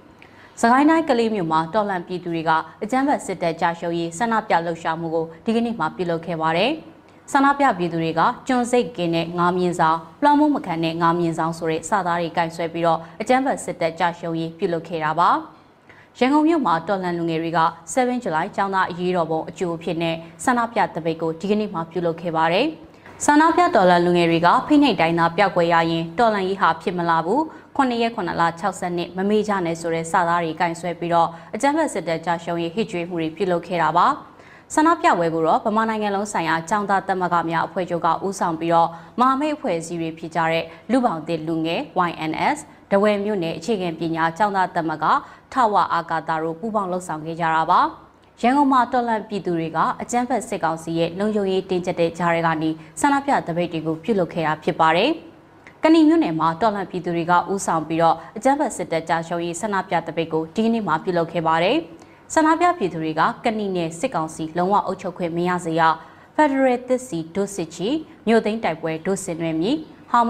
စကိုင်းတိုင်းကလေးမြို့မှာတော်လန်ပြည်သူတွေကအကြမ်းဖက်စစ်တပ်ကြာရှုံးရေးဆန္ဒပြလှုပ်ရှားမှုကိုဒီကနေ့မှပြုလုပ်ခဲ့ပါတယ်။ဆန္ဒပြပြည်သူတွေကကျွန်းစိတ်ကင်းတဲ့ငါးမြင်ဆောင်ပလောင်မှုမခံတဲ့ငါးမြင်ဆောင်ဆိုတဲ့စာသားတွေကင်ဆွဲပြီးတော့အကြမ်းဖက်စစ်တပ်ကြာရှုံးရေးပြုလုပ်ခဲ့တာပါ။ရန်ကုန်မြို့မှာတော်လန်လူငယ်တွေက7 July ကျောင်းသားအရေးတော်ပုံအကျိုးဖြစ်တဲ့ဆန္ဒပြတပိတ်ကိုဒီကနေ့မှပြုလုပ်ခဲ့ပါတယ်။ ဆန္ဒပြတော်လန်လူငယ်တွေကဖိနှိပ်တိုင်းသားပျောက်ကွယ်ရရင်တော်လန်ရေးဟာဖြစ်မလာဘူး9ရက်9လ60နှစ်မမေ့ကြနဲ့ဆိုတဲ့စာသားတွေကင်ဆွဲပြီးတော့အကြမ်းဖက်စစ်တပ်ကြာရှုံးရေးဟစ်ကြွေးမှုတွေပြုလုပ်ခဲ့တာပါဆန္ဒပြပွဲကိုတော့ဗမာနိုင်ငံလုံးဆိုင်ရာចောင်းသားတက်မကများအဖွဲ့ချုပ်ကဦးဆောင်ပြီးတော့မဟာမိတ်အဖွဲ့အစည်းတွေဖြစ်ကြတဲ့လူပောင်တစ်လူငယ် YNS ဒဝဲမြို့နယ်အခြေခံပညာចောင်းသားတက်မကထဝအာကာတာတို့ပူးပေါင်းလှုပ်ဆောင်ခဲ့ကြတာပါ ရန်ကုန်မှာတော်လန်ပြည်သူတွေကအကြမ်းဖက်စစ်ကောင်စီရဲ့လုံခြုံရေးတင်းကျပ်တဲ့ကြားတွေကနေဆန္ဒပြတပိတ်တွေကိုပြုလုပ်ခဲ့တာဖြစ်ပါတယ်။ကဏီမြို့နယ်မှာတော်လှန်ပြည်သူတွေကဦးဆောင်ပြီးတော့အကြမ်းဖက်စစ်တပ်ကြာရှုံးရေးဆန္ဒပြတပိတ်ကိုဒီကနေ့မှပြုလုပ်ခဲ့ပါတယ်။ဆန္ဒပြပြည်သူတွေကကဏီနယ်စစ်ကောင်စီလုံးဝအုပ်ချုပ်ခွင့်မရစေရ Federal သစ်စီဒုစစ်ချီမြို့သိမ်းတိုက်ပွဲဒုစင်ရွယ်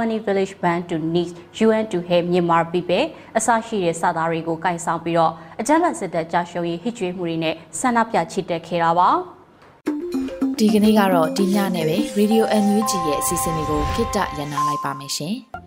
မြီ Harmony Village Band to Need UN to Hey မြန်မာပြည်ပဲအစရှိတဲ့စာသားတွေကိုကင်ဆောင်ပြီးတော့အကြမ်းဖက်စစ်တပ်ကြာရှုံးရေးဟစ်ကြွေးမှုတွေနဲ့ဆန္ဒပြချီတက်ခဲ့တာပါ။ဒီကနေ့ကတော့ဒီညနဲ့ပဲ Radio NUG ရဲ့အစီအစဉ်လေးကိုခਿੱတရနာလိုက်ပါမယ်ရှင်။